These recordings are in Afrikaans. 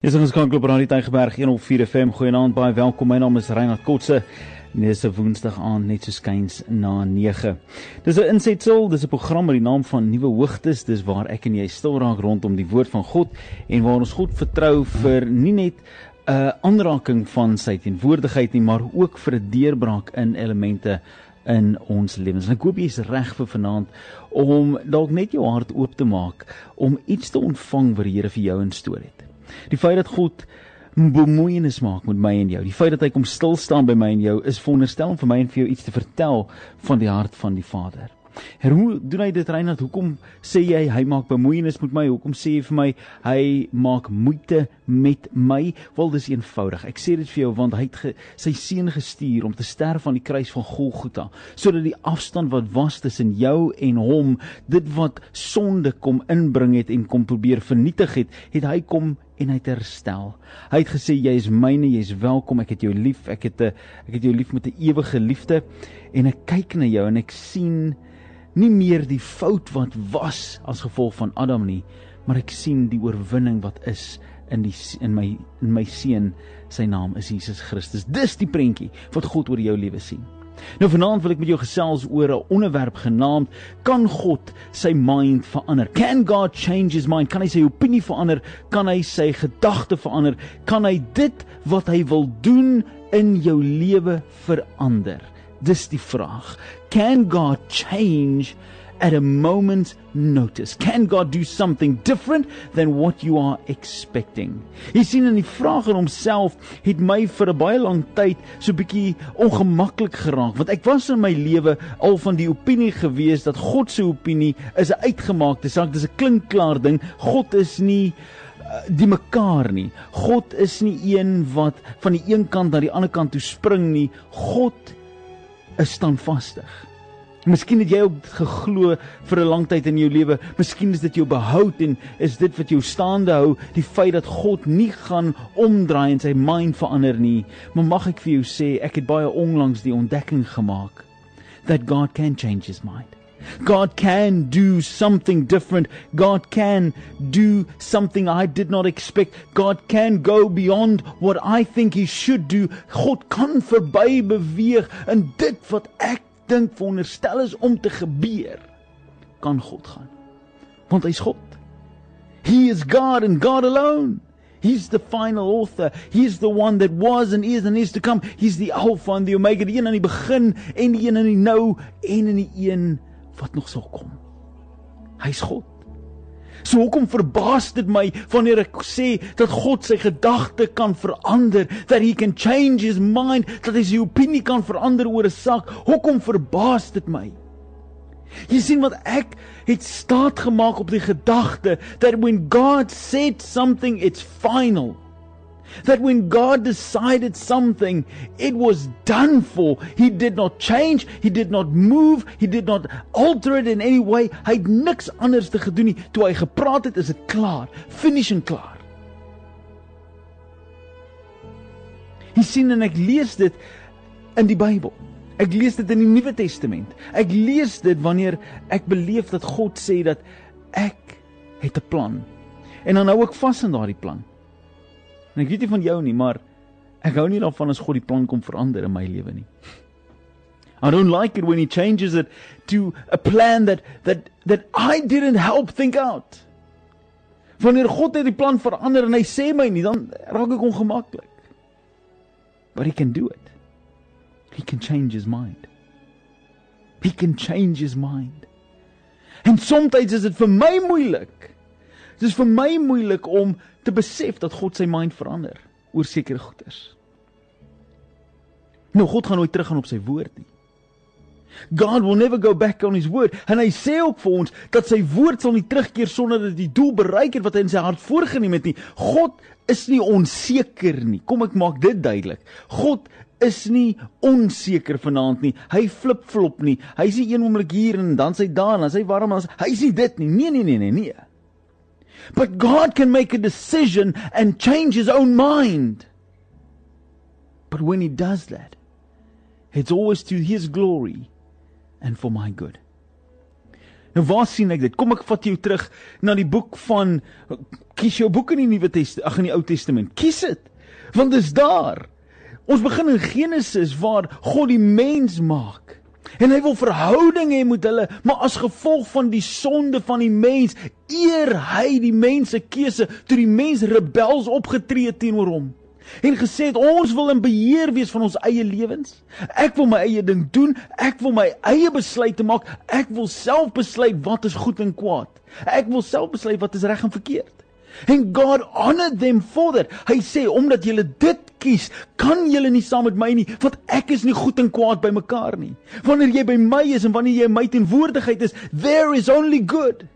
Dis ons kan klop aan die Tygerberg 104 FM. Goeienaand, baie welkom. My naam is Reinhard Kotse. Dis 'n Woensdag aand net so skuins na 9. Dis 'n insetsel, dis 'n program met die naam van Nuwe Hoogtes. Dis waar ek en jy stil raak rondom die woord van God en waar ons God vertrou vir nie net 'n uh, aanraking van sy teenwoordigheid nie, maar ook vir 'n deurbraak in elemente in ons lewens. En ek hoop jy is reg vir vanaand om dalk net jou hart oop te maak om iets te ontvang wat die Here vir jou instoor het. Die feit dat God bemoeienis maak met my en jou, die feit dat hy kom stil staan by my en jou is veronderstel om vir my en vir jou iets te vertel van die hart van die Vader. En hoe doen hy dit Reinhard? Hoekom sê jy hy maak bemoeienis met my? Hoekom sê jy vir my hy maak moeite met my? Wel dis eenvoudig. Ek sê dit vir jou want hy het ge, sy seun gestuur om te sterf aan die kruis van Golgotha sodat die afstand wat was tussen jou en hom, dit wat sonde kom inbring het en kom probeer vernietig het, het hy kom en hy het herstel. Hy het gesê jy is myne, jy is welkom, ek het jou lief, ek het 'n ek het jou lief met 'n ewige liefde en ek kyk na jou en ek sien nie meer die fout wat was as gevolg van Adam nie, maar ek sien die oorwinning wat is in die in my in my seun, sy naam is Jesus Christus. Dis die prentjie wat God oor jou lewe sien. Nou vanaand wil ek met jou gesels oor 'n onderwerp genaamd kan God sy mind verander? Can God change his mind? Kan hy sy opinie verander? Kan hy sy gedagte verander? Kan hy dit wat hy wil doen in jou lewe verander? Dis die vraag. Can God change at a moment's notice? Can God do something different than what you are expecting? Jy sien in die vraag in homself het my vir 'n baie lang tyd so bietjie ongemaklik geraak want ek was in my lewe al van die opinie gewees dat God se opinie is 'n uitgemaakte saak, dis 'n klinkklaar ding. God is nie uh, die mekaar nie. God is nie een wat van die een kant na die ander kant toe spring nie. God is standvastig. Miskien het jy ook geglo vir 'n lang tyd in jou lewe. Miskien is dit jou behoud en is dit wat jou staande hou, die feit dat God nie gaan omdraai en sy mind verander nie. Maar mag ek vir jou sê, ek het baie onlangs die ontdekking gemaak that God can change his mind. God can do something different. God can do something I did not expect. God can go beyond what I think he should do. God kan verby beweeg in dit wat ek dink veronderstel is om te gebeur. Kan God gaan. Want hy's God. He is God and God alone. He's the final author. He's the one that was and is and is to come. He's the Alpha and the Omega, die een aan die begin en die een in die nou en in die een wat nog sal kom. Hy's God. So hoekom verbaas dit my wanneer ek sê dat God sy gedagte kan verander, that he can change his mind, dat hy sy opinie kan verander oor 'n saak? Hoekom verbaas dit my? Jy sien wat ek het staat gemaak op die gedagte that when God said something it's final that when God decided something, it was done for. He did not change, he did not move, he did not alter it in any way. Hy het niks anders te gedoen nie. Toe hy gepraat het, is dit klaar, finish en klaar. Jy sien en ek lees dit in die Bybel. Ek lees dit in die Nuwe Testament. Ek lees dit wanneer ek beleef dat God sê dat ek het 'n plan. En dan hou ek vas aan daardie plan. En ek weet nie van jou nie, maar ek hou nie daarvan as God die plan kom verander in my lewe nie. I don't like it when he changes it to a plan that that that I didn't help think out. Wanneer God het die plan verander en hy sê my nie, dan raak ek ongemaklik. But he can do it. He can change his mind. He can change his mind. En soms is dit vir my moeilik. Dit is vir my moeilik om te besef dat God sy mind verander oor sekere goeders. Nou God gaan nooit teruggaan op sy woord nie. God will never go back on his word. En hy sê ook vir ons dat sy woord sal nie terugkeer sonder dat die doel bereik het wat hy in sy hart voorgenem het nie. God is nie onseker nie. Kom ek maak dit duidelik. God is nie onseker vanaand nie. Hy flip-flop nie. Hy is nie een oomblik hier en dan sy daar en dan sy warm en hy is nie dit nie. Nee nee nee nee nee. But God can make a decision and change his own mind. But when he does that, it's always to his glory and for my good. Nou waar sien ek dit? Kom ek vat jou terug na die boek van kies jou boek in die Nuwe Testament, ag in die Ou Testament. Kies dit. Want dit is daar. Ons begin in Genesis waar God die mens maak. En hy wil verhouding hê met hulle, maar as gevolg van die sonde van die mens, eer hy die mens se keuse toe die mens rebels opgetree teenoor hom en gesê het ons wil in beheer wees van ons eie lewens. Ek wil my eie ding doen, ek wil my eie besluite maak. Ek wil self besluit wat is goed en kwaad. Ek wil self besluit wat is reg en verkeerd. And God honored them for that. Hy sê omdat julle dit kies, kan julle nie saam met my nie, want ek is nie goed en kwaad by mekaar nie. Wanneer jy by my is en wanneer jy in my teenwoordigheid is, there is only good.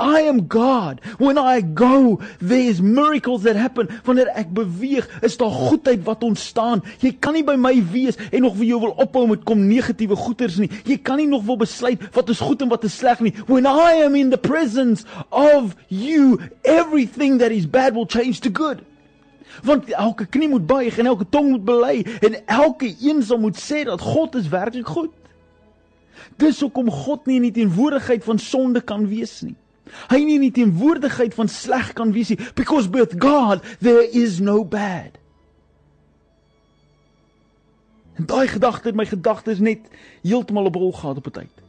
I am God. When I go, there is miracles that happen. Wanneer ek beweeg, is daar goedheid wat ontstaan. Jy kan nie by my wees en nog vir jou wil ophou met kom negatiewe goeters nie. Jy kan nie nog wil besluit wat is goed en wat is sleg nie. When I am in the presence of you, everything that is bad will change to good. Want elke knie moet buig en elke tong moet bely en elke een sal moet sê dat God is werklik goed. Dis hoekom God nie in die teenwoordigheid van sonde kan wees nie. Hy nie in die teenwoordigheid van sleg kan wees nie because with God there is no bad. En daai gedagte het my gedagtes net heeltemal op hol gehad op 'n tyd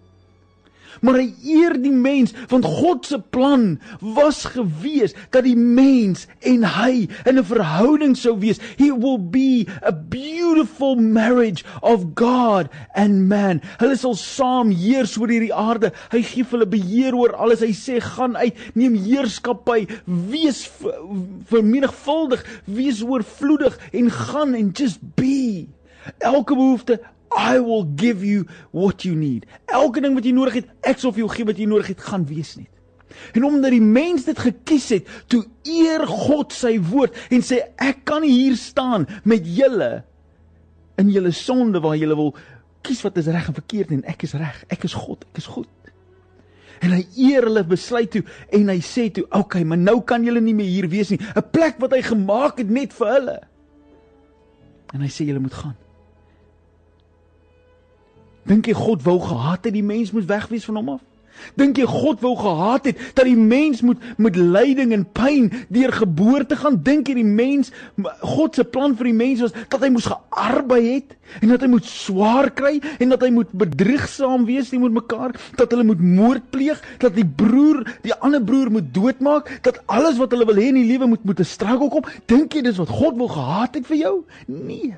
maar hy eer die mens want God se plan was gewees dat die mens en hy in 'n verhouding sou wees. He will be a beautiful marriage of God and man. Hulle sal saam heers oor hierdie aarde. Hy gee hulle beheer oor alles. Hy sê gaan uit neem heerskappy. Wees vermenigvuldig. Wees oorvloedig en gaan en just be. Elke behoefte I will give you what you need. Elke ding wat jy nodig het, ek sal vir jou gee wat jy nodig het, gaan wees net. En omdat die mens dit gekies het, toe eer God sy woord en sê ek kan hier staan met julle in julle sonde waar julle wil kies wat is reg en verkeerd en ek is reg, ek is God, ek is goed. En hy eer hulle besluit toe en hy sê toe, "Oké, okay, maar nou kan julle nie meer hier wees nie. 'n Plek wat hy gemaak het net vir hulle." En hy sê julle moet gaan. Dink jy God wou gehad het die mens moet wegwees van hom af? Dink jy God wou gehad het dat die mens moet met lyding en pyn deur geboorte gaan? Dink jy die mens God se plan vir die mens was dat hy moes gearbei het en dat hy moet swaar kry en dat hy moet bedriegsaam wees met mekaar, dat hulle moet moord pleeg, dat die broer die ander broer moet doodmaak, dat alles wat hulle wil hê in die lewe moet moet 'n struggle kom? Dink jy dis wat God wou gehad het vir jou? Nee.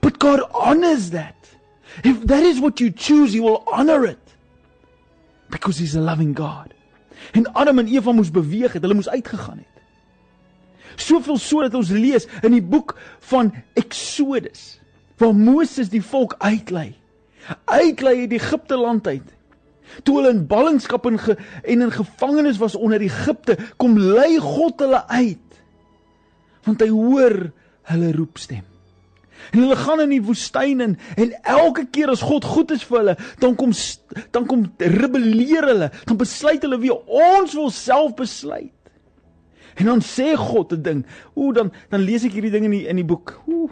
But God honors that. If that is what you choose, he will honor it. Because he's a loving God. En Adam en Eva moes beweeg het, hulle moes uitgegaan het. Soveel so dat ons lees in die boek van Exodus waar Moses die volk uitlei. Uitlei uit Egipte land uit. Toe hulle in ballingskap en, ge, en in gevangenis was onder Egipte, kom lei God hulle uit. Want hy hoor hulle roepstem. En hulle gaan in die woestyn in en elke keer as God goed is vir hulle, dan kom dan kom rebelleer hulle. Dan besluit hulle weer ons wil self besluit. En dan sê God 'n ding. Ooh dan dan lees ek hierdie ding in die in die boek. Ooh.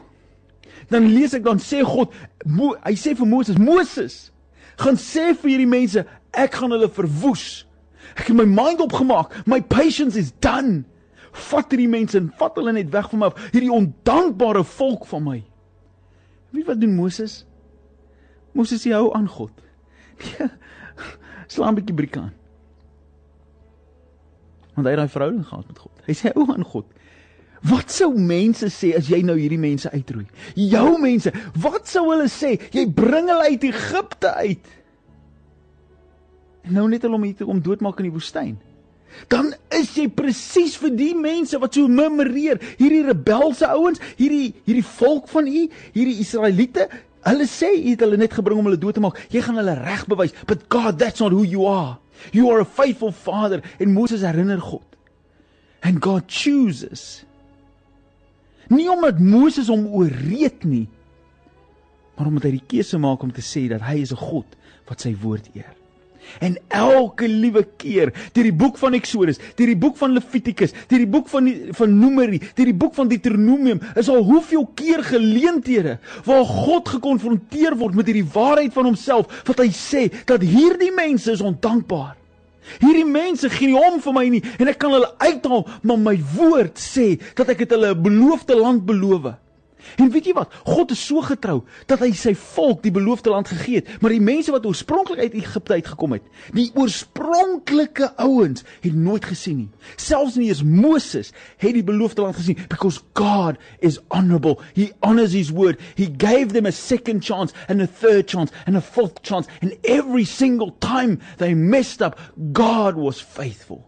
Dan lees ek dan sê God, Mo, hy sê vir Moses, Moses, gaan sê vir hierdie mense, ek gaan hulle verwoes. Ek het my mind opgemaak. My patience is done. Vat hierdie mense en vat hulle net weg van my af. Hierdie ondankbare volk van my. Wie wat doen Moses? Moses hou aan God. Nee. Slaam 'n bietjie briek aan. Want hy het daai verhouding gehad met God. Hy sê hou aan God. Wat sou mense sê as jy nou hierdie mense uitroei? Jou mense, wat sou hulle sê? Jy bring hulle uit Egipte uit. En nou net hulle om hier te om doodmaak in die woestyn dan is jy presies vir die mense wat so murmureer, hierdie rebelse ouens, hierdie hierdie volk van u, hierdie Israeliete, hulle sê u het hulle net gebring om hulle dood te maak. Jy gaan hulle reg bewys, but God, that's not who you are. You are a faithful father en Moses herinner God. And God chooses. Nie omdat Moses hom ooreed nie, maar omdat hy die keuse maak om te sê dat hy is 'n God wat sy woord eer. En elke liewe keer, deur die boek van Eksodus, deur die boek van Levitikus, deur die boek van die, van Numeri, deur die boek van Deuteronomium, is al hoeveel keer geleenthede waar God gekonfronteer word met hierdie waarheid van homself wat hy sê dat hierdie mense is ondankbaar. Hierdie mense gee nie om vir my nie en ek kan hulle uithaal, maar my woord sê dat ek het hulle 'n beloofde land beloof. En weet jy wat? God is so getrou dat hy sy volk die beloofde land gegee het, maar die mense wat oorspronklik uit Egipte uitgekom het, die oorspronklike ouens het nooit gesien nie. Selfs nie eens Moses het die beloofde land gesien because God is honorable. He honors his word. He gave them a second chance and a third chance and a fourth chance and every single time they messed up, God was faithful.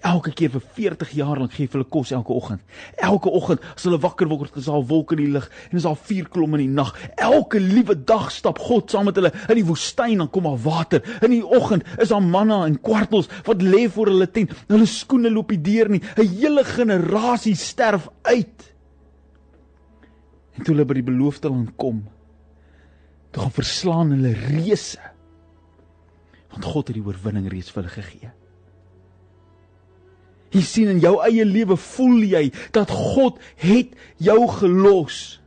Elke keer vir 40 jaar lank gee hulle kos elke oggend. Elke oggend as hulle wakker word, is daar wolke in die lug en is daar vuur klom in die nag. Elke liewe dag stap God saam met hulle in die woestyn dan kom daar water. In die oggend is daar manna en kwartels wat lê voor hulle tent. Hulle skoene loop nie deur nie. 'n Hele generasie sterf uit. En toe hulle by die beloofde land kom, toe gaan verslaan hulle reëse. Want God het die oorwinning reeds vir hulle gegee. Jy sien in jou eie lewe voel jy dat God het jou gelos.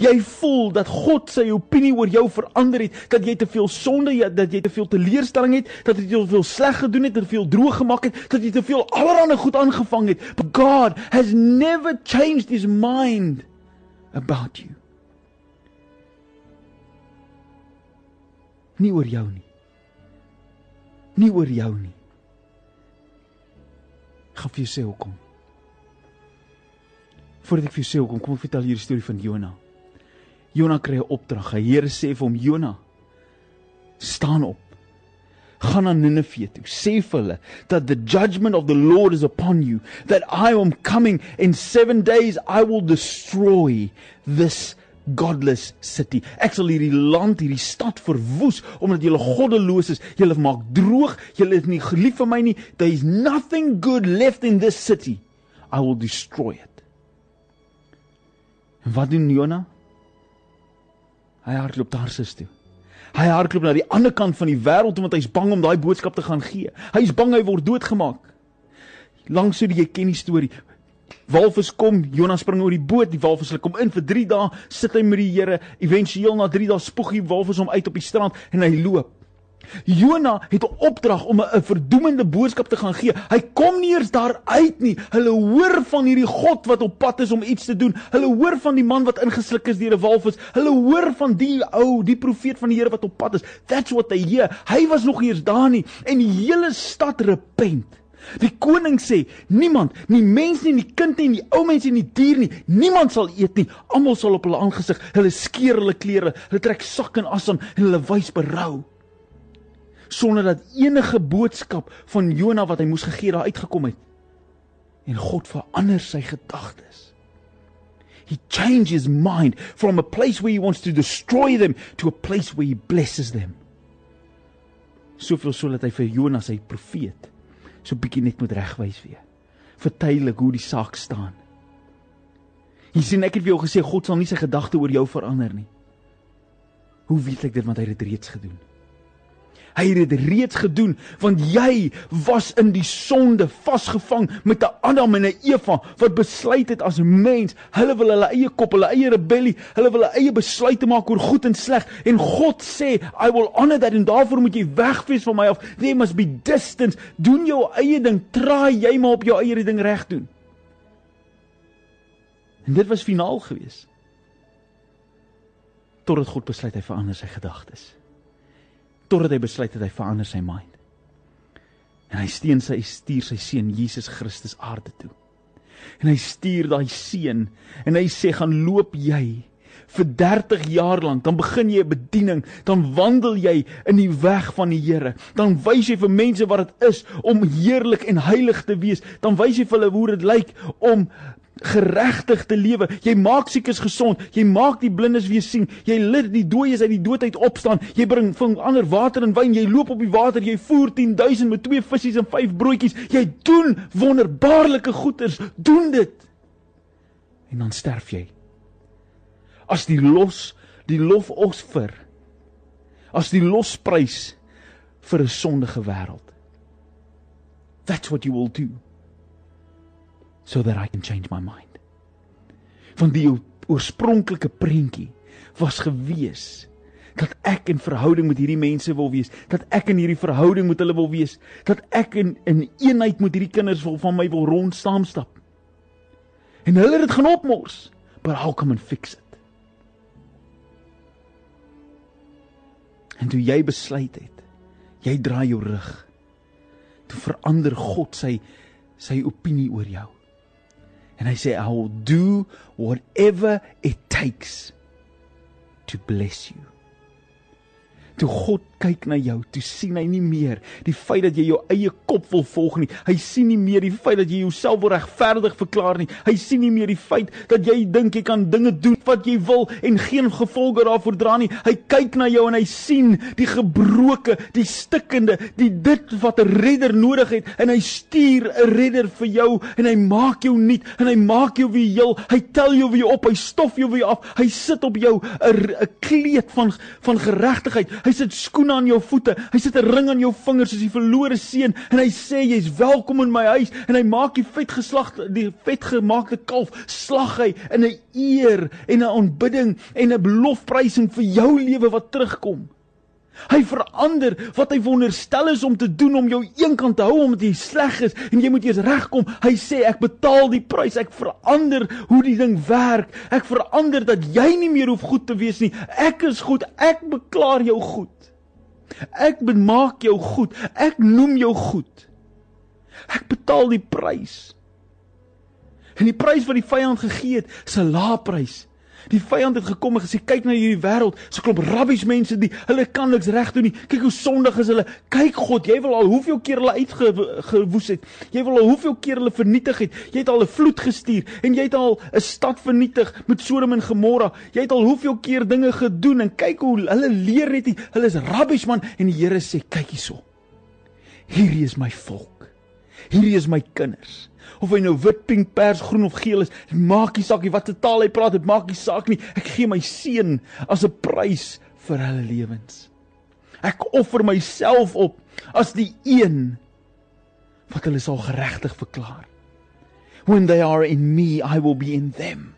Jy voel dat God sy opinie oor jou verander het, dat jy te veel sonde het, dat jy te veel teleurstelling het, dat jy te veel sleg gedoen het, te veel droog gemaak het, dat jy te veel allerlei goed aangevang het. But God has never changed his mind about you. Nie oor jou nie. Nie oor jou nie. Ek gaan vir jou sê hoekom. Voordat ek vir jou sê hoekom, kom ek vertel hierdie storie van Jona. Jona kry 'n opdrag. Die Here sê vir hom: "Jona, staan op. Gaan na Ninive toe. Sê vir hulle that the judgment of the Lord is upon you, that I am coming in 7 days I will destroy this godless city. Ek sal hierdie land, hierdie stad verwoes omdat julle goddeloos is. Julle maak droog. Julle is nie gelief vir my nie. There is nothing good left in this city. I will destroy it. En wat doen Jona? Hy hardloop Tarsus toe. Hy hardloop na die ander kant van die wêreld omdat hy's bang om daai boodskap te gaan gee. Hy's bang hy word doodgemaak. Langs so die jy ken die storie. Walvis kom, Jonas spring oor die boot, die walvis hulle kom in vir 3 dae, sit hy met die Here. Éventueel na 3 dae spoeg die walvis hom uit op die strand en hy loop. Jona het 'n opdrag om 'n verdoemende boodskap te gaan gee. Hy kom nie eers daar uit nie. Hulle hoor van hierdie God wat op pad is om iets te doen. Hulle hoor van die man wat ingesluk is deur 'n walvis. Hulle hoor van die ou, die profeet van die Here wat op pad is. That's what they hear. Hy was nog eers daar nie en die hele stad repent. Die koning sê: "Niemand, nie mens nie, nie kind nie, nie ou mens nie, nie dier nie, niemand sal eet nie. Almal sal op hulle aangesig, hulle skeer hulle klere, hulle trek sak en as aan en hulle wys berou." Sonder dat enige boodskap van Jona wat hy moes gegee daar uitgekom het. En God verander sy gedagtes. He changes his mind from a place where he wants to destroy them to a place where he blesses them. Soveel so dat hy vir Jonas sy profeet so bietjie net moet regwys weer. Vertuidelik hoe die saak staan. Jy sien ek het vir jou gesê God sal nie sy gedagte oor jou verander nie. Hoe weet ek dit want hy het dit reeds gedoen? Hy het dit reeds gedoen want jy was in die sonde vasgevang met 'n Adam en 'n Eva wat besluit het as mens, hulle wil hulle eie kop, hulle eie rebellie, hulle wil hulle eie besluite maak oor goed en sleg en God sê, I will honor that en daarvoor moet jy wegwees van my af. There must be distance. Doen jou eie ding, traai jy maar op jou eie ding reg doen. En dit was finaal geweest. Totdat God besluit hy verander sy gedagtes totdat hy besluit het hy verander sy mind. En hy steen sy stuur sy seun Jesus Christus aarde toe. En hy stuur daai seun en hy sê gaan loop jy vir 30 jaar lank, dan begin jy 'n bediening, dan wandel jy in die weg van die Here. Dan wys jy vir mense wat dit is om heerlik en heilig te wees. Dan wys jy vir hulle hoe dit lyk om geregtig te lewe. Jy maak siekes gesond. Jy maak die blindes weer sien. Jy lid die dooies uit die dood uit opstaan. Jy bring van ander water en wyn. Jy loop op die water. Jy voer 10000 met twee visse en vyf broodjies. Jy doen wonderbaarlike goeders. Doen dit. En dan sterf jy. As die los, die lofoffer. As die losprys vir 'n sondige wêreld. That's what you will do so that I can change my mind. Want die oorspronklike prentjie was gewees dat ek in verhouding met hierdie mense wil wees, dat ek in hierdie verhouding met hulle wil wees, dat ek in in eenheid met hierdie kinders wil van my wil rond saam stap. En hulle het dit gaan opmors, but how come and fix it? En toe jy besluit het, jy draai jou rug. Toe verander God sy sy opinie oor jou. En hy sê I will do whatever it takes to bless you. Toe God kyk na jou, toe sien hy nie meer die feit dat jy jou eie kop wil volg nie. Hy sien nie meer die feit dat jy jouself wil regverdig verklaar nie. Hy sien nie meer die feit dat jy dink jy kan dinge doen wat jy wil en geen gevolge daarvoor dra nie. Hy kyk na jou en hy sien die gebroke, die stikkende, die dit wat 'n redder nodig het en hy stuur 'n redder vir jou en hy maak jou nuut en hy maak jou weer heel. Hy tel jou weer op, hy stof jou weer af. Hy sit op jou 'n 'n kleed van van geregtigheid. Hy sit skoene aan jou voete. Hy sit 'n ring aan jou vingers soos die verlore seun en hy sê jy's welkom in my huis en hy maak die vet geslag die vetgemaakte kalf slag hy in 'n eer en 'n aanbidding en 'n lofprysing vir jou lewe wat terugkom. Hy verander wat hy wonderstel is om te doen om jou eenkant te hou omdat jy sleg is en jy moet eers regkom. Hy sê ek betaal die prys. Ek verander hoe die ding werk. Ek verander dat jy nie meer hoef goed te wees nie. Ek is goed. Ek beklaar jou goed. Ek bemaak jou goed. Ek noem jou goed. Ek betaal die prys. En die prys wat die vyand gegee het, is 'n lae prys. Die vyand het gekom en gesê kyk na hierdie wêreld, so klop rabbies mense die hulle kan niks reg doen nie. Kyk hoe sondig is hulle. Kyk God, jy wil al hoeveel keer hulle uitgewoes het. Jy wil al hoeveel keer hulle vernietig het. Jy het al 'n vloed gestuur en jy het al 'n stad vernietig met Sodom en Gomorra. Jy het al hoeveel keer dinge gedoen en kyk hoe hulle leer net nie. Hulle is rabbies man en die Here sê kyk hierso. Hierdie is my volk. Hierdie is my kinders of hy nou wit, pink, pers, groen of geel is, maak nie saak nie watter taal hy praat, dit maak nie saak nie. Ek gee my seun as 'n prys vir hulle lewens. Ek offer myself op as die een wat hulle sal geregtig verklaar. When they are in me, I will be in them.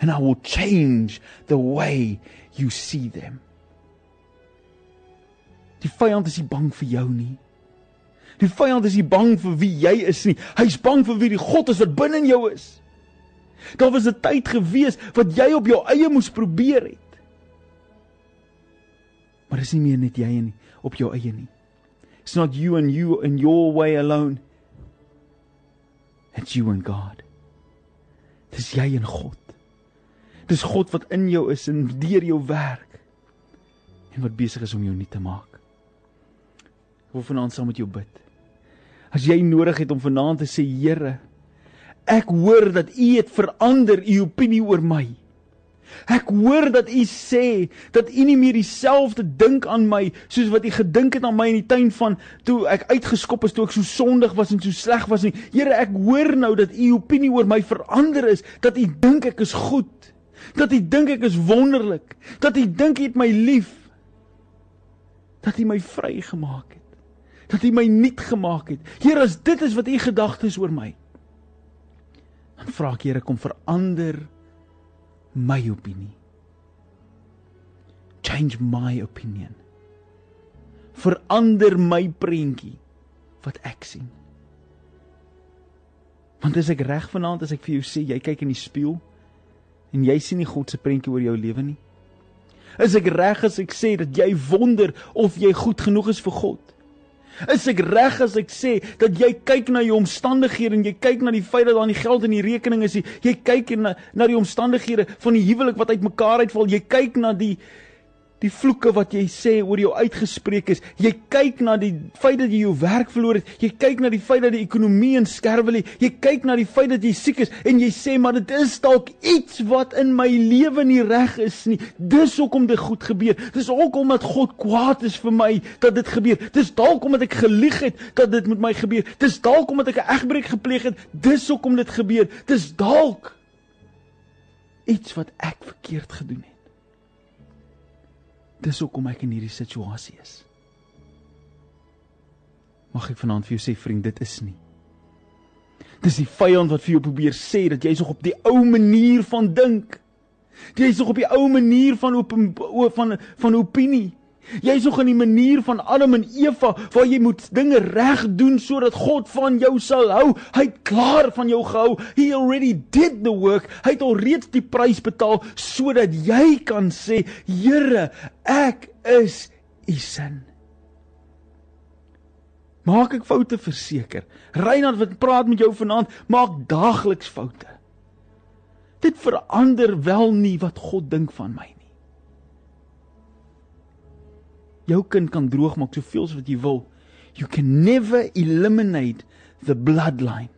And I will change the way you see them. Die vyand is nie bang vir jou nie. Die vyand is nie bang vir wie jy is nie. Hy's bang vir wie die God is wat binne in jou is. Daar was 'n tyd gewees wat jy op jou eie moes probeer het. Maar dis nie meer net jy nie op jou eie nie. It's not you and you in your way alone. It's you and God. Dis jy en God. Dis God wat in jou is en deur jou werk en wat besig is om jou nuut te maak. Ek wil vanaand saam met jou bid. As jy nodig het om vanaand te sê Here, ek hoor dat U het verander U opinie oor my. Ek hoor dat U sê dat U nie meer dieselfde dink aan my soos wat U gedink het aan my in die tuin van toe ek uitgeskop is toe ek so sondig was en so sleg was nie. Here, ek hoor nou dat U opinie oor my verander is, dat U dink ek is goed, dat U dink ek is wonderlik, dat U dink U het my lief, dat U my vrygemaak het dat U my nuut gemaak het. Here, as dit is wat U gedagtes oor my. Dan vra ek Here kom verander my opinie. Change my opinion. Verander my prentjie wat ek sien. Want as ek reg vanaand as ek vir jou sê jy kyk in die spieël en jy sien nie God se prentjie oor jou lewe nie. Is ek reg as ek sê dat jy wonder of jy goed genoeg is vir God? Is ek reg as ek sê dat jy kyk na jou omstandighede en jy kyk na die feit dat daar nie geld in die rekening is nie. Jy kyk na na die omstandighede van die huwelik wat uitmekaar uitval. Jy kyk na die die vloeke wat jy sê oor jou uitgespreek is. Jy kyk na die feit dat jy jou werk verloor het. Jy kyk na die feit dat die ekonomie in skerwe lê. Jy kyk na die feit dat jy siek is en jy sê maar dit is dalk iets wat in my lewe nie reg is nie. Dis hoekom dit goed gebeur. Dis ook omdat God kwaad is vir my dat dit gebeur. Dis dalk omdat ek gelieg het dat dit met my gebeur. Dis dalk omdat ek 'n egbreek gepleeg het. Dis hoekom dit gebeur. Dis dalk iets wat ek verkeerd gedoen het. Dis hoekom ek in hierdie situasie is. Mag ek vanaand vir jou sê vriend, dit is nie. Dis die vyand wat vir jou probeer sê dat jy nog op die ou manier van dink. Jy is nog op die ou manier van op van van opinie. Jy is nog in die manier van Adam en Eva waar jy moet dinge reg doen sodat God van jou sal hou. Hy het klaar van jou gehou. He already did the work. Hy het alreeds die prys betaal sodat jy kan sê, Here, ek is u sin. Maak ek foute verseker. Reinhard wat praat met jou vanaand, maak daagliks foute. Dit verander wel nie wat God dink van my nie. Jou kind kan droog maak soveel as wat jy wil. You can never eliminate the bloodline.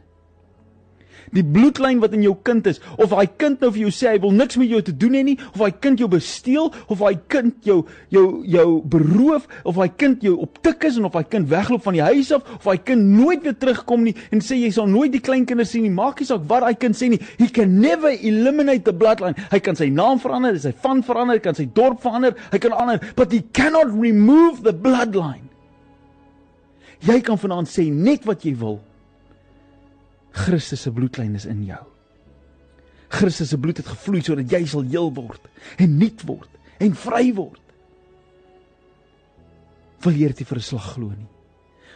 Die bloedlyn wat in jou kind is, of daai kind nou vir jou sê hy wil niks met jou te doen hê nie, of daai kind jou besteel, of daai kind jou jou jou beroof, of daai kind jou op tik is en of daai kind wegloop van die huis af, of daai kind nooit weer terugkom nie en sê jy sal nooit die kleinkinders sien nie, maak nie saak wat daai kind sê nie. He can never eliminate the bloodline. Hy kan sy naam verander, sy van verander, kan sy dorp verander, hy kan ander, but he cannot remove the bloodline. Jy kan vanaand sê net wat jy wil. Christus se bloedlyn is in jou. Christus se bloed het gevloei sodat jy sal heel word en nuut word en vry word. Wil jy dit vir 'n slag glo nie?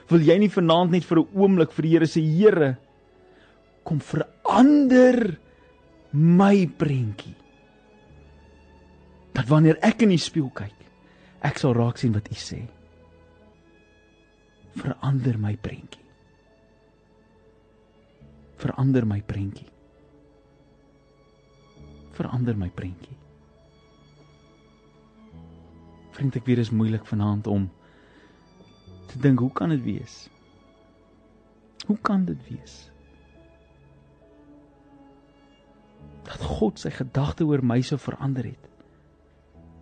Wil jy nie vanaand net vir 'n oomblik vir die Here sê Here kom verander my prentjie. Dat wanneer ek in die spieël kyk, ek sal raak sien wat U sê. Verander my prentjie verander my prentjie. Verander my prentjie. Vriend, ek weet dit is moeilik vanaand om te dink hoe kan dit wees? Hoe kan dit wees? Dat God sy gedagte oor my so verander het.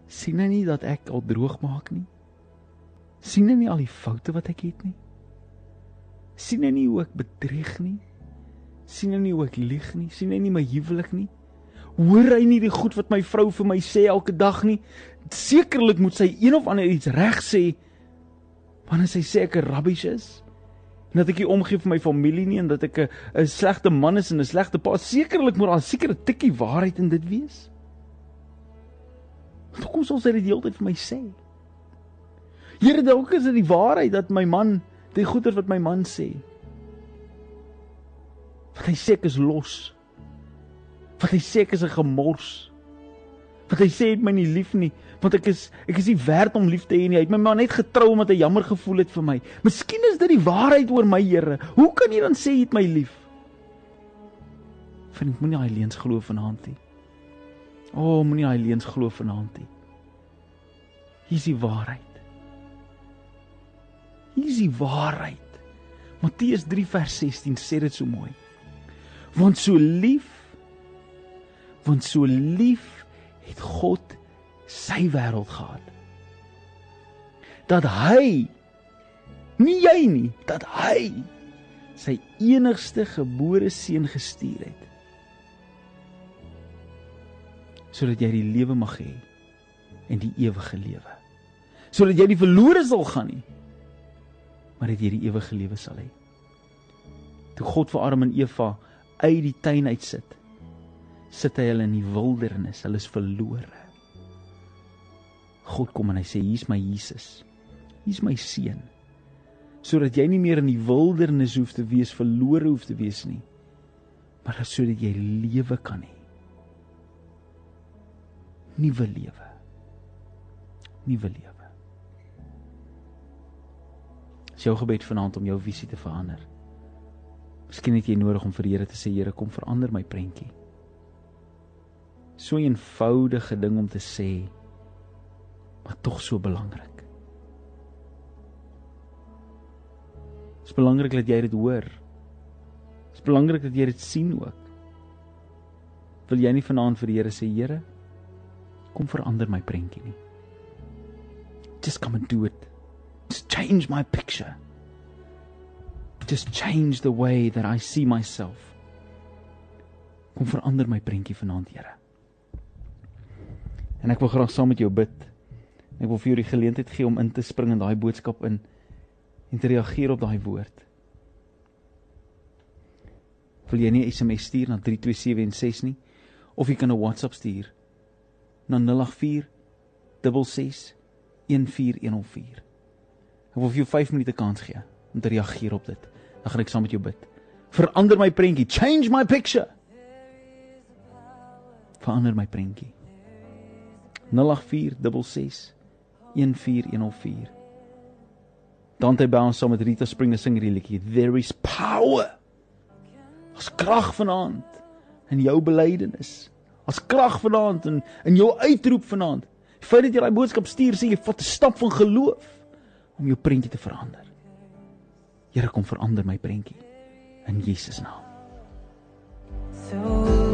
sien hy nie dat ek al droog maak nie? sien hy nie al die foute wat ek het nie? sien hy nie hoe ek bedrieg nie? Sien hy nie hoe ek lieg nie, sien hy nie my huwelik nie. Hoor hy nie die goed wat my vrou vir my sê elke dag nie? Sekerlik moet sy een of ander iets reg sê wanneer sy sê ek 'n rubbish is. En dat ek nie omgee vir my familie nie en dat ek 'n slegte man is en 'n slegte pa. Sekerlik moet daar 'n sekere tikkie waarheid in dit wees. Hoekom sal sy dit die hele tyd vir my sê? Here, dalk is dit die waarheid dat my man die goeie wat my man sê Wat hy sê ek is los. Wat hy sê ek is 'n gemors. Wat hy sê het my nie lief nie, want ek is ek is nie werd om lief te hê nie. Hy het my maar net getrou omdat hy jammer gevoel het vir my. Miskien is dit die waarheid oor my Here. Hoe kan jy dan sê jy het my lief? Vriend, moenie daai leuns glo vanaand nie. O, oh, moenie daai leuns glo vanaand nie. Hier is die waarheid. Hier is die waarheid. Matteus 3 vers 16 sê dit so mooi want so lief want so lief het God sy wêreld gehad. Dat hy nie jy nie dat hy sy enigste gebore seun gestuur het sodat jy die lewe mag hê en die ewige lewe. Sodat jy nie verlore sal gaan nie maar dat jy die ewige lewe sal hê. Toe God vir Adam en Eva uit die tuin uit sit. Hy hulle in die wildernis, hulle is verlore. God kom en hy sê hier's my Jesus. Hier's my seun. Sodat jy nie meer in die wildernis hoef te wees, verlore hoef te wees nie. Maar sodat jy lewe kan hê. Nuwe lewe. Nuwe lewe. Sy gebed vanaand om jou visie te verander. Miskien het jy nodig om vir die Here te sê, Here, kom verander my prentjie. So 'n eenvoudige ding om te sê, maar tog so belangrik. Dit is belangrik dat jy dit hoor. Dit is belangrik dat jy dit sien ook. Wil jy nie vanaand vir die Here sê, Here, kom verander my prentjie nie. Just come and do it. Just change my picture just change the way that I see myself. Kom verander my prentjie vanaand, Here. En ek wil graag saam met jou bid. Ek wil vir jou die geleentheid gee om in te spring in daai boodskap in en te reageer op daai woord. Wil jy nie 'n SMS stuur na 32716 nie of jy kan 'n WhatsApp stuur na 084 66 14104. Ek wil vir jou 5 minute kans gee om te reageer op dit. Dan gaan ek saam met jou bid. Verander my prentjie, change my picture. Verander my prentjie. 084 66 14104. Dante Brown saam met Rita Springer sing hierdie liedjie. There is power. As krag vanaand in jou belydenis. As krag vanaand in in jou uitroep vanaand. Feit dat jy daai boodskap stuur sê jy vat 'n stap van geloof om jou prentjie te verander. Here kom verander my prentjie in Jesus naam. So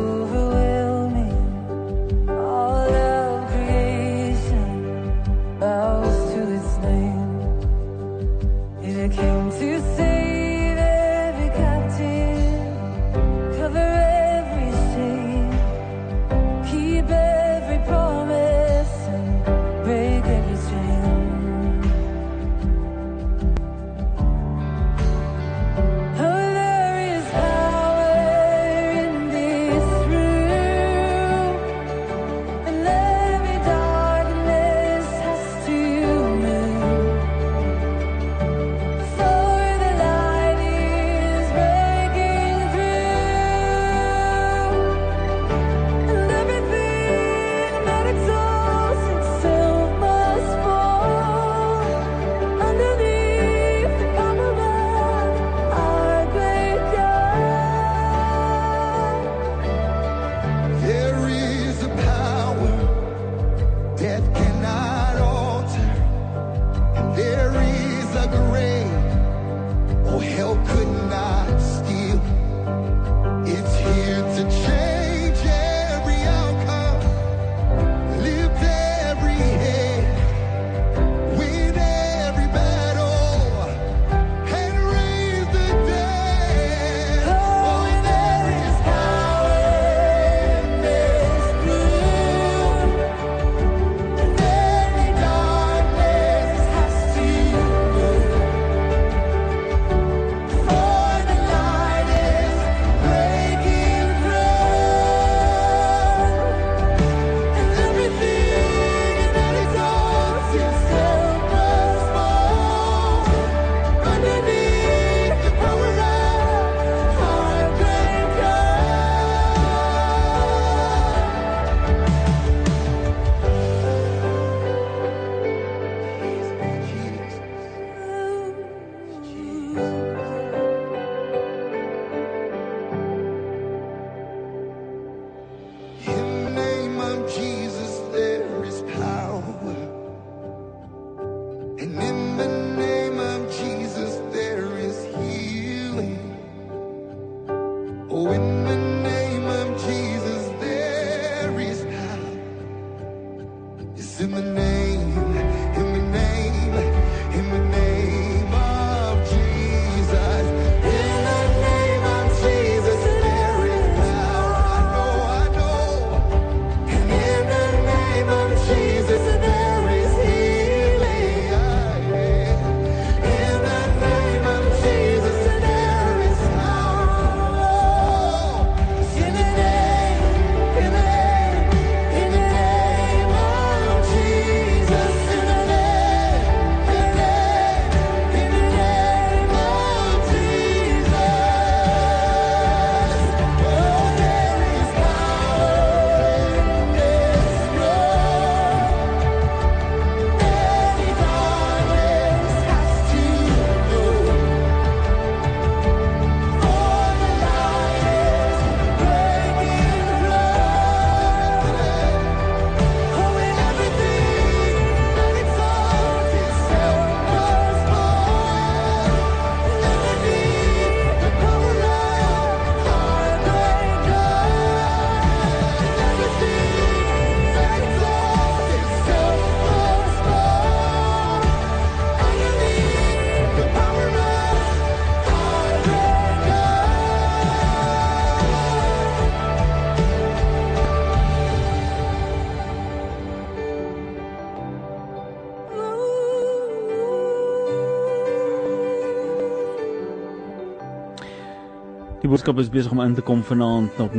boodskap is besig om in te kom vanaand op 0846614104.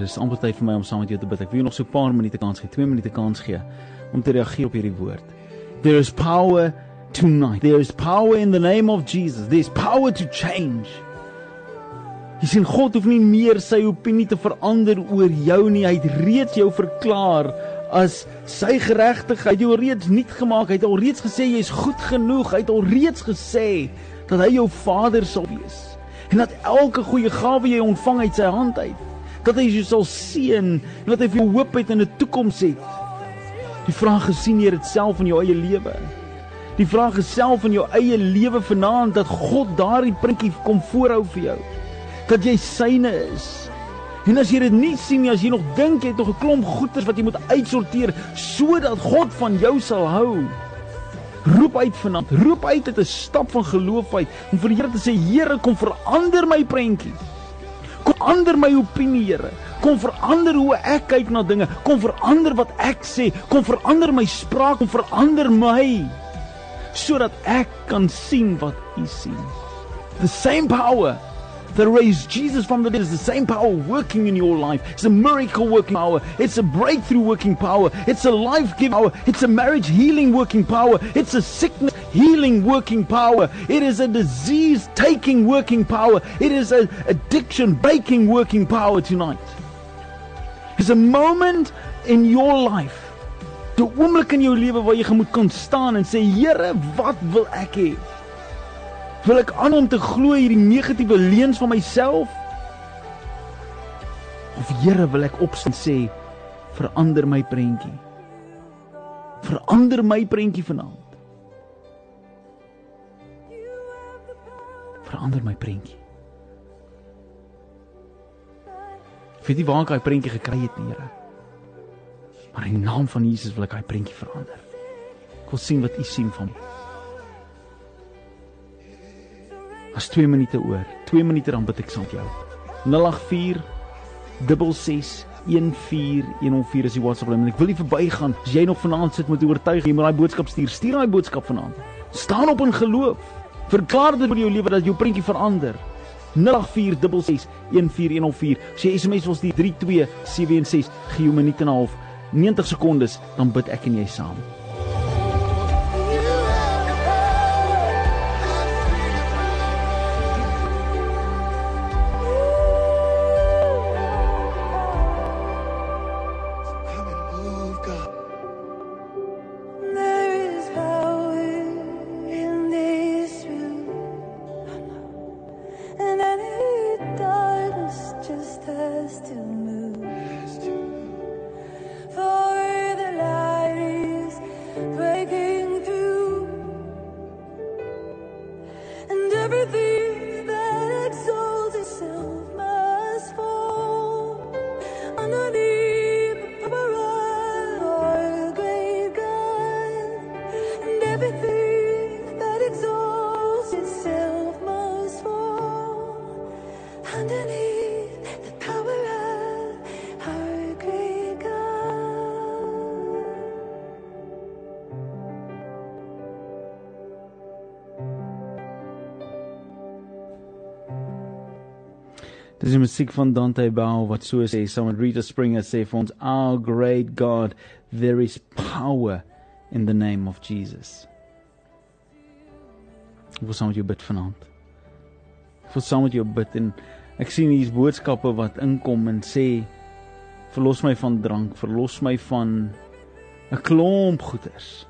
Dis amper tyd vir my om saam met jou te bid. Ek wil nog so 'n paar minute kans gee, 2 minute kans gee om te reageer op hierdie woord. There is power tonight. There is power in the name of Jesus. There's power to change. Jy sien God hoef nie meer sy opinie te verander oor jou nie. Hy het reeds jou verklaar as sy geregtigheid. Hy het jou reeds nuut gemaak. Hy het al reeds gesê jy's goed genoeg. Hy het al reeds gesê dat hy jou vader sal wees en dat elke goeie gawe jy ontvang uit sy hand uit dat hy jou sal seën en dat hy vir jou hoop het en 'n toekoms het. Die vraag gesien hier dit self in jou eie lewe? Die vraag geself in jou eie lewe vanaand dat God daardie prentjie kom voorhou vir jou dat jy syne is. En as jy dit nie sien nie as jy nog dink jy het nog 'n klomp goeders wat jy moet uitsorteer sodat God van jou sal hou Roep uit vanaand. Roep uit dit 'n stap van geloof uit om vir die Here te sê Here kom verander my prentjie. Kom verander my opinie Here. Kom verander hoe ek kyk na dinge. Kom verander wat ek sê. Kom verander my spraak. Kom verander my sodat ek kan sien wat U sien. The same power that raised Jesus from the dead is the same power working in your life. It's a miracle working power. It's a breakthrough working power. It's a life giving power. It's a marriage healing working power. It's a sickness healing working power. It is a disease taking working power. It is an addiction breaking working power tonight. It's a moment in your life. Die oomblik in jou lewe waar jy moet kan staan en sê Here, wat wil ek hê? Wil ek aan om te glo hierdie negatiewe leuns van myself? Of Here, wil ek opstaan sê verander my prentjie? Verander my prentjie vanaand. Verander my prentjie. Weet jy waar ek daai prentjie gekry het, Here? Maar in die naam van Jesus wil ek daai prentjie verander. Ek wil sien wat U sien van my. As 2 minute oor. 2 minute dan bid ek saam met jou. 084 66 14104 is die WhatsApp lyn. Ek wil nie verbygaan. As jy nog vanaand sit met oortuiging, jy moet daai boodskap stuur. Stuur daai boodskap vanaand. Staan op in geloof. Verklaar dit oor jou lewe dat jou prentjie verander. 084 14104. As jy SMS wil stuur 32716, gee jou minuut en 'n half, 90 sekondes, dan bid ek en jy saam. Dis die musiek van Dante Bell wat so sê, someone Rita Springer sê vir ons, "Our great God, there is power in the name of Jesus." Ek wil saam met jou bid vanaand. Ek wil saam met jou bid en ek sien hier's boodskappe wat inkom en sê, "Verlos my van drank, verlos my van 'n klomp goeders."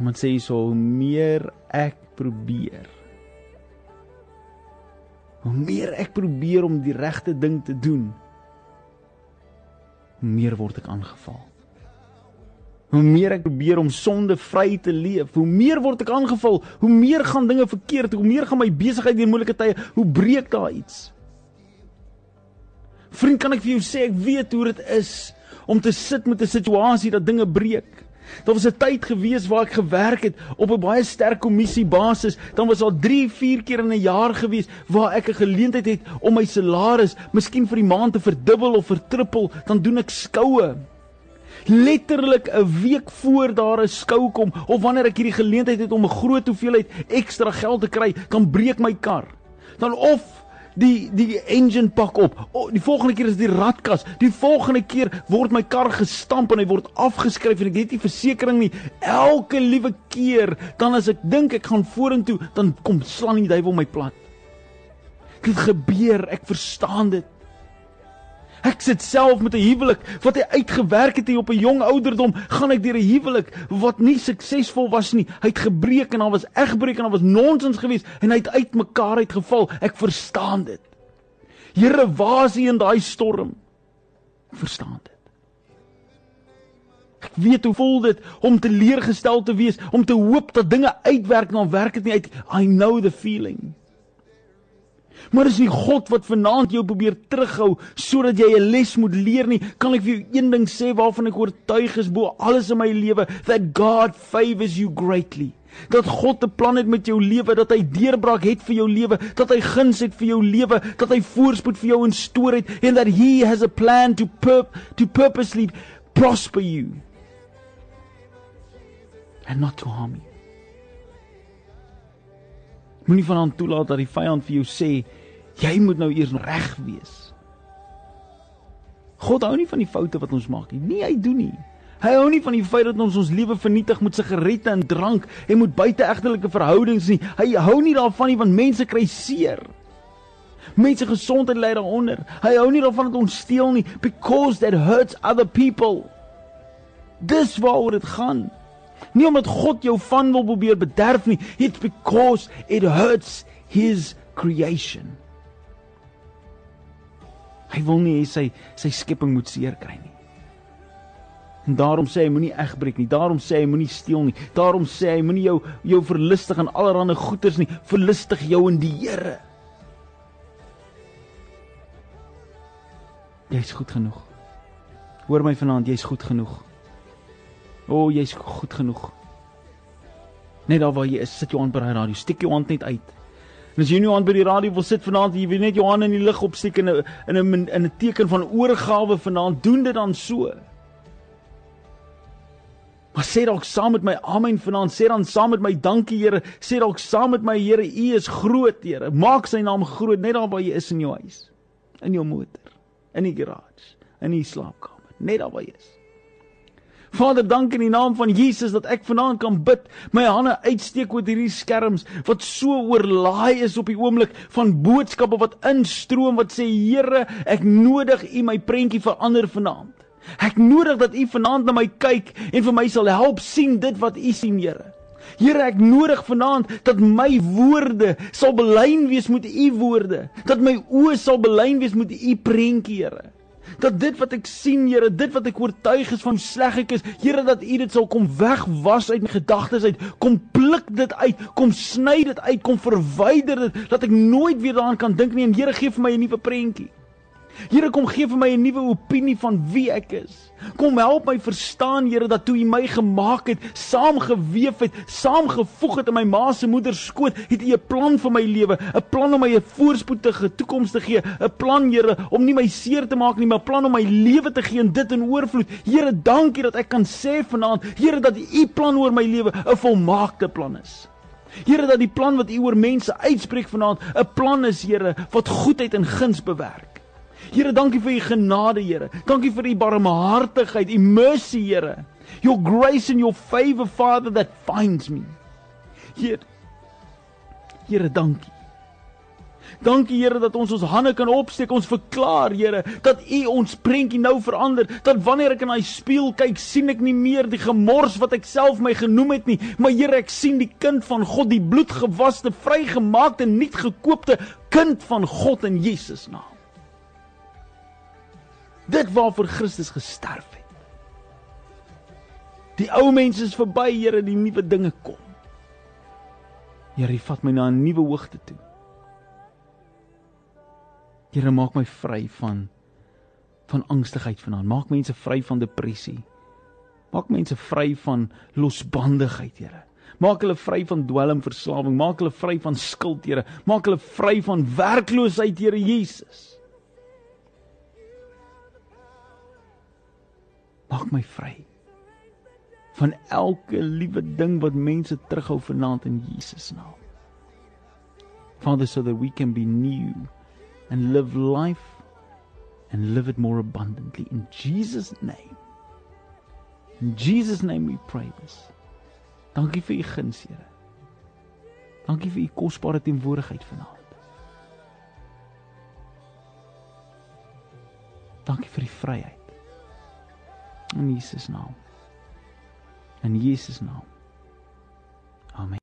Iemand sê hierso, "Hoe meer ek probeer, hoe meer ek probeer om die regte ding te doen, hoe meer word ek aangeval. Hoe meer ek probeer om sonde vry te leef, hoe meer word ek aangeval, hoe meer gaan dinge verkeerd, hoe meer gaan my besigheid deur moeilike tye, hoe breek daar iets. Vriend, kan ek vir jou sê ek weet hoe dit is om te sit met 'n situasie dat dinge breek. Daar was 'n tyd gewees waar ek gewerk het op 'n baie sterk kommissie basis. Dan was daar 3, 4 keer in 'n jaar gewees waar ek 'n geleentheid het om my salaris miskien vir die maand te verdubbel of vertrippel, dan doen ek skoue. letterlik 'n week voor daar 'n skou kom of wanneer ek hierdie geleentheid het om 'n groot hoeveelheid ekstra geld te kry, dan breek my kar. Dan of die die engine pak op. O, die volgende keer is die radkas. Die volgende keer word my kar gestamp en hy word afgeskryf en ek het nie versekerings nie. Elke liewe keer dan as ek dink ek gaan vorentoe, dan kom slaan die duiwel my plat. Dit gebeur, ek verstaan dit. Ek sit self met 'n huwelik wat hy uitgewerk het hier op 'n jong ouderdom, gaan ek deur 'n huwelik wat nie suksesvol was nie. Hy het gebreek en daar was egbreek en daar was nonsens geweest en hy het uitmekaar uitgeval. Ek verstaan dit. Here, waar is U in daai storm? Ek verstaan dit. Ek weet hoe voel dit om teleurgestel te wees, om te hoop dat dinge uitwerk, maar werk dit nie uit. I know the feeling. Maar is nie God wat vanaand jou probeer terughou sodat jy 'n les moet leer nie. Kan ek vir jou een ding sê waarvan ek oortuig is bo alles in my lewe that God favors you greatly. Dat God 'n plan het met jou lewe, dat hy deurbraak het vir jou lewe, dat hy guns het vir jou lewe, dat hy voorspoed vir jou instoor het en that he has a plan to purp to purposely prosper you and not to harm you. Moenie vanaand toelaat dat die vyand vir jou sê jy moet nou eers reg wees. God hou nie van die foute wat ons maak nie. Nee, hy doen nie. Hy hou nie van die feit dat ons ons lewe vernietig met sigarette en drank en met buiteegtelike verhoudings nie. Hy hou nie daarvan nie want mense kry seer. Mense gesondheid lê daaronder. Hy hou nie daarvan dat ons steel nie because that hurts other people. Dis waaroor dit gaan. Nie omdat God jou van wil probeer bederf nie, it's because it hurts his creation. Hy wil nie hê sy sy skepping moet seer kry nie. En daarom sê hy moenie egbreek nie. Daarom sê hy moenie steel nie. Daarom sê hy moenie jou jou verlustig aan allerlei goederes nie. Verlustig jou in die Here. Jy's goed genoeg. Hoor my vanaand, jy's goed genoeg. O, oh, jy's goed genoeg. Net daar waar jy is, sit jou aan by die radio, steek jou hand net uit. En as jy nie aan by die radio wil sit vanaand, jy wil net jou hand in die lug opsteek in 'n in 'n in 'n teken van oorgawe vanaand, doen dit dan so. Maar sê dalk saam met my amen vanaand, sê dan saam met my dankie Here, sê dalk saam met my Here, U is groot Here. Maak sy naam groot net daar waar jy is in jou huis, in jou motor, in die garage, in die slaapkamer, net daar waar jy is. Vader, dank in die naam van Jesus dat ek vanaand kan bid, my hande uitsteek oor hierdie skerms wat so oorlaai is op die oomblik van boodskappe wat instroom wat sê Here, ek nodig U my prentjie verander vanaand. Ek nodig dat U vanaand na my kyk en vir my sal help sien dit wat U sien, Here. Here ek nodig vanaand dat my woorde sal belyn wees met u woorde, dat my oë sal belyn wees met u prentjie, Here dat dit wat ek sien, Here, dit wat ek oortuig is van sleg ek is, Here, dat U dit sal kom wegwas uit my gedagtes uit, kom pluk dit uit, kom sny dit uit, kom verwyder dit, dat ek nooit weer daaraan kan dink nie en Here gee vir my 'n nuwe prentjie. Here kom gee vir my 'n nuwe opinie van wie ek is. Kom help my verstaan Here dat toe U my gemaak het, saamgeweef het, saamgevoeg het in my ma se moeder skoot, het U 'n plan vir my lewe, 'n plan om my 'n voorspoedige toekoms te gee, 'n plan Here om nie my seer te maak nie, maar 'n plan om my lewe te gee en dit in oorvloed. Here, dankie dat ek kan sê vanaand, Here dat U plan oor my lewe 'n volmaakte plan is. Here dat die plan wat U oor mense uitspreek vanaand 'n plan is, Here, wat goedheid en guns bewerk. Here, dankie vir u genade, Here. Dankie vir u barmhartigheid, u mercy, Here. Your grace and your favor, Father, that finds me. Here. Here, dankie. Dankie Here dat ons ons hande kan opsteek. Ons verklaar, Here, dat U ons prentjie nou verander. Dat wanneer ek in daai spieël kyk, sien ek nie meer die gemors wat ek self my genoem het nie, maar Here, ek sien die kind van God, die bloedgewaste, vrygemaakte, nuutgekoopte kind van God in Jesus naam. Dit waarvoor Christus gesterf het. Die ou mens is verby, Here, die nuwe dinge kom. Here, U vat my na 'n nuwe hoogte toe. Here, maak my vry van van angstigheid vanaand. Maak mense vry van depressie. Maak mense vry van losbandigheid, Here. Maak hulle vry van dwelmverslawing, maak hulle vry van skuld, Here. Maak hulle vry van werkloosheid, Here Jesus. Maak my vry van elke liewe ding wat mense terughou vanaand in Jesus naam. Father so that we can be new and live life and live it more abundantly in Jesus name. In Jesus name we pray this. Dankie vir u guns, Here. Dankie vir u kosbare teenwoordigheid vanaand. Dankie vir die vryheid. In Jesus naam. In Jesus naam. Amen.